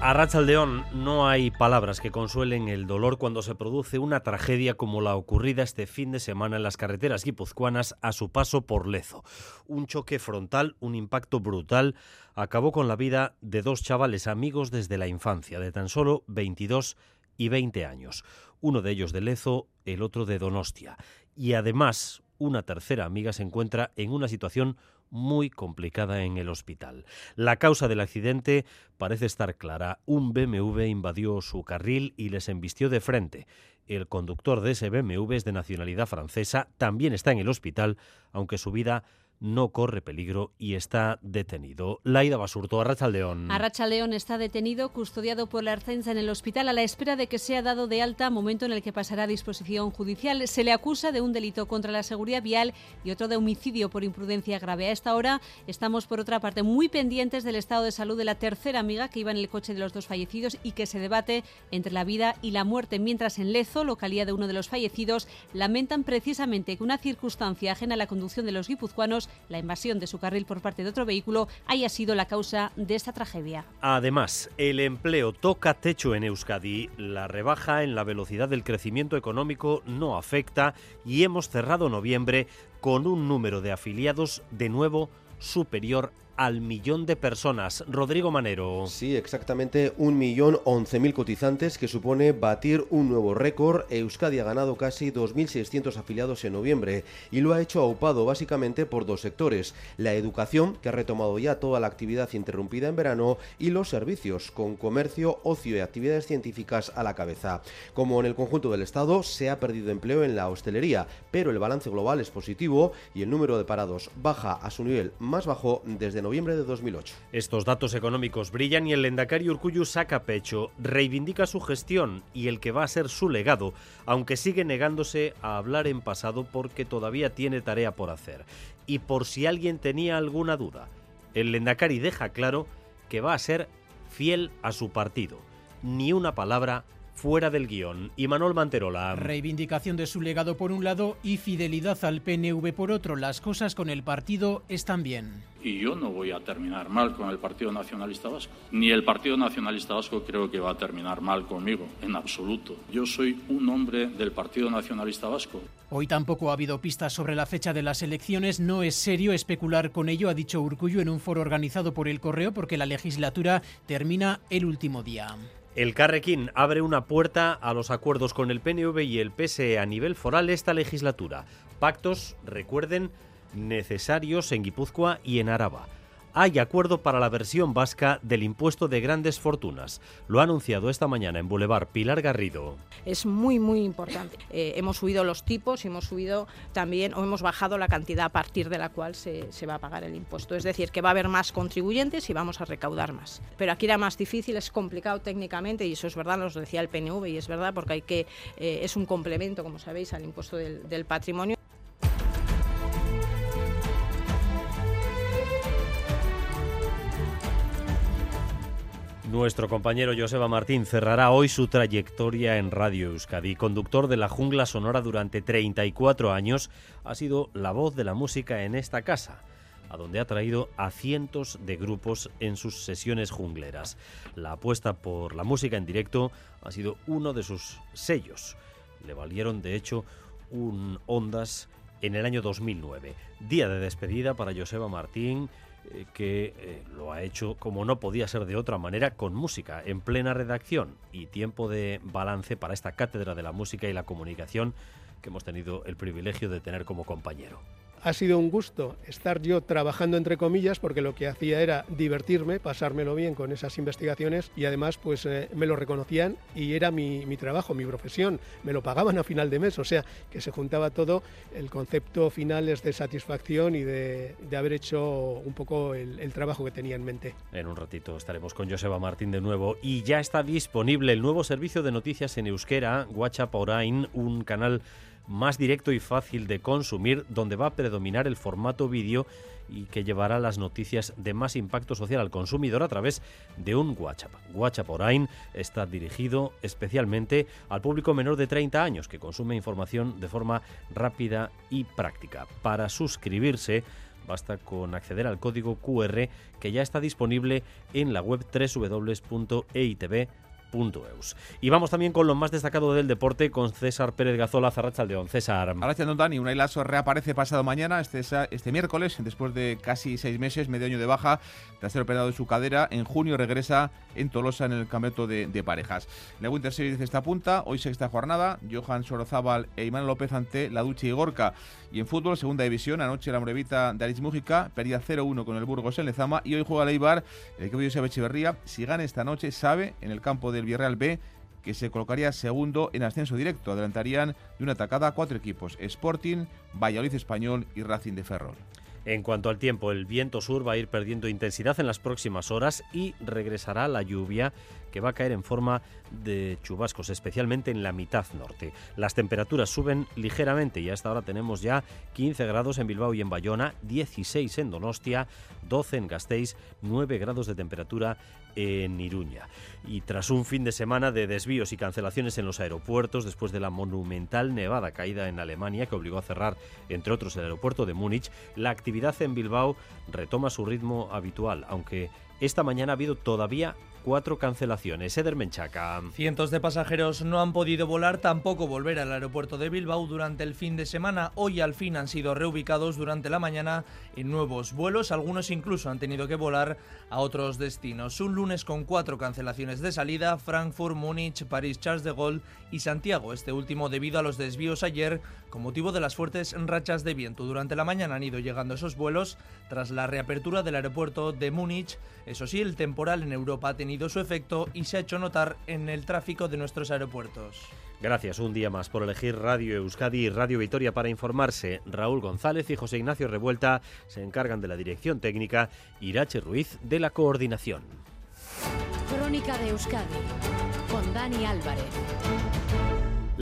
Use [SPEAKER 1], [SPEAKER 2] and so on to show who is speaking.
[SPEAKER 1] A Rachaldeón no hay palabras que consuelen el dolor cuando se produce una tragedia como la ocurrida este fin de semana en las carreteras guipuzcoanas a su paso por Lezo. Un choque frontal, un impacto brutal, acabó con la vida de dos chavales amigos desde la infancia, de tan solo 22 y 20 años. Uno de ellos de Lezo, el otro de Donostia. Y además, una tercera amiga se encuentra en una situación muy complicada en el hospital. La causa del accidente parece estar clara. Un BMW invadió su carril y les embistió de frente. El conductor de ese BMW es de nacionalidad francesa, también está en el hospital, aunque su vida no corre peligro y está detenido. Laida Basurto, Arrachaldeón.
[SPEAKER 2] Arrachaldeón está detenido, custodiado por la Arcenza en el hospital a la espera de que sea dado de alta, momento en el que pasará a disposición judicial. Se le acusa de un delito contra la seguridad vial y otro de homicidio por imprudencia grave. A esta hora estamos, por otra parte, muy pendientes del estado de salud de la tercera amiga que iba en el coche de los dos fallecidos y que se debate entre la vida y la muerte, mientras en Lezo, localidad de uno de los fallecidos, lamentan precisamente que una circunstancia ajena a la conducción de los guipuzcoanos la invasión de su carril por parte de otro vehículo haya sido la causa de esta tragedia.
[SPEAKER 1] Además, el empleo toca techo en Euskadi. La rebaja en la velocidad del crecimiento económico no afecta y hemos cerrado noviembre con un número de afiliados de nuevo superior al millón de personas. Rodrigo Manero.
[SPEAKER 3] Sí, exactamente un millón once mil cotizantes, que supone batir un nuevo récord. Euskadi ha ganado casi 2.600 afiliados en noviembre y lo ha hecho aupado básicamente por dos sectores. La educación, que ha retomado ya toda la actividad interrumpida en verano, y los servicios, con comercio, ocio y actividades científicas a la cabeza. Como en el conjunto del Estado, se ha perdido empleo en la hostelería, pero el balance global es positivo y el número de parados baja a su nivel más bajo desde noviembre de 2008.
[SPEAKER 1] Estos datos económicos brillan y el Lendakari Urcuyu saca pecho, reivindica su gestión y el que va a ser su legado, aunque sigue negándose a hablar en pasado porque todavía tiene tarea por hacer. Y por si alguien tenía alguna duda, el Lendakari deja claro que va a ser fiel a su partido. Ni una palabra fuera del guion. Y Manuel Manterola.
[SPEAKER 4] Reivindicación de su legado por un lado y fidelidad al PNV por otro. Las cosas con el partido están bien.
[SPEAKER 5] Y yo no voy a terminar mal con el Partido Nacionalista Vasco. Ni el Partido Nacionalista Vasco creo que va a terminar mal conmigo, en absoluto. Yo soy un hombre del Partido Nacionalista Vasco.
[SPEAKER 4] Hoy tampoco ha habido pistas sobre la fecha de las elecciones. No es serio especular con ello, ha dicho Urcullo en un foro organizado por el Correo, porque la legislatura termina el último día.
[SPEAKER 1] El Carrequín abre una puerta a los acuerdos con el PNV y el PSE a nivel foral esta legislatura. Pactos, recuerden, necesarios en Guipúzcoa y en Araba hay acuerdo para la versión vasca del impuesto de grandes fortunas. Lo ha anunciado esta mañana en Boulevard Pilar Garrido.
[SPEAKER 6] Es muy, muy importante. Eh, hemos subido los tipos y hemos subido también, o hemos bajado la cantidad a partir de la cual se, va a pagar el impuesto. Es decir, que va a haber más contribuyentes y vamos a recaudar más. Pero aquí era más difícil, es complicado técnicamente y eso es verdad, nos decía el PNV y es verdad porque hay que, eh, es un complemento, como sabéis, al impuesto del patrimonio.
[SPEAKER 1] Nuestro compañero Joseba Martín cerrará hoy su trayectoria en Radio Euskadi. Conductor de la jungla sonora durante 34 años, ha sido la voz de la música en esta casa a donde ha traído a cientos de grupos en sus sesiones jungleras. La apuesta por la música en directo ha sido uno de sus sellos. Le valieron, de hecho, un Ondas en el año 2009. Día de despedida para Joseba Martín, eh, que eh, lo ha hecho como no podía ser de otra manera, con música, en plena redacción y tiempo de balance para esta cátedra de la música y la comunicación que hemos tenido el privilegio de tener como compañero
[SPEAKER 7] ha sido un gusto estar yo trabajando entre comillas porque lo que hacía era divertirme, pasármelo bien con esas investigaciones y además pues eh, me lo reconocían y era mi, mi, trabajo, mi profesión, me lo pagaban a final de mes, o sea que se juntaba todo, el concepto final es de satisfacción y de, de haber hecho un poco el, trabajo que tenía en mente.
[SPEAKER 1] En un ratito estaremos con Joseba Martín de nuevo y ya está disponible el nuevo servicio de noticias en euskera, WhatsApp un canal más directo y fácil de consumir, donde va a predominar el formato vídeo y que llevará las noticias de más impacto social al consumidor a través de un WhatsApp. WhatsApp Orain está dirigido especialmente al público menor de 30 años que consume información de forma rápida y práctica. Para suscribirse, basta con acceder al código QR que ya está disponible en la web www.eitv.com y vamos también con lo más destacado del deporte con César Pérez Gazola, Zarrachaldeón. César.
[SPEAKER 8] Gracias, don Dani. Un Lasso reaparece pasado mañana, este, este miércoles, después de casi seis meses, medio año de baja, tras ser operado de su cadera. En junio regresa en Tolosa en el campeonato de, parejas. La Winter Series de esta punta, hoy sexta jornada, Johan Sorozábal e Imán López ante la Duche y Gorka. Y en fútbol, segunda división, anoche la Morevita de Aris Mújica perdía 0-1 con el Burgos en Lezama y hoy juega Leibar, el equipo de José Echeverría. Si gana esta noche, sabe, en el campo del Villarreal B, que se colocaría segundo en ascenso directo. Adelantarían de una atacada cuatro equipos: Sporting, Valladolid Español y Racing de Ferrol.
[SPEAKER 1] En cuanto al tiempo, el viento sur va a ir perdiendo intensidad en las próximas horas y regresará la lluvia que va a caer en forma de chubascos, especialmente en la mitad norte. Las temperaturas suben ligeramente y hasta ahora tenemos ya 15 grados en Bilbao y en Bayona, 16 en Donostia, 12 en Gasteiz, 9 grados de temperatura en Iruña. Y tras un fin de semana de desvíos y cancelaciones en los aeropuertos, después de la monumental nevada caída en Alemania que obligó a cerrar, entre otros, el aeropuerto de Múnich, la actividad en Bilbao retoma su ritmo habitual, aunque esta mañana ha habido todavía cuatro cancelaciones. Eder Menchaca.
[SPEAKER 9] Cientos de pasajeros no han podido volar, tampoco volver al aeropuerto de Bilbao durante el fin de semana. Hoy al fin han sido reubicados durante la mañana en nuevos vuelos. Algunos incluso han tenido que volar a otros destinos. Un lunes con cuatro cancelaciones de salida, Frankfurt, Múnich, París, Charles de Gaulle y Santiago. Este último debido a los desvíos ayer con motivo de las fuertes rachas de viento. Durante la mañana han ido llegando esos vuelos tras la reapertura del aeropuerto de Múnich. Eso sí, el temporal en Europa ha tenido su efecto y se ha hecho notar en el tráfico de nuestros aeropuertos.
[SPEAKER 1] Gracias un día más por elegir Radio Euskadi y Radio Vitoria para informarse. Raúl González y José Ignacio Revuelta se encargan de la dirección técnica, Irache Ruiz de la coordinación.
[SPEAKER 10] Crónica de Euskadi con Dani Álvarez.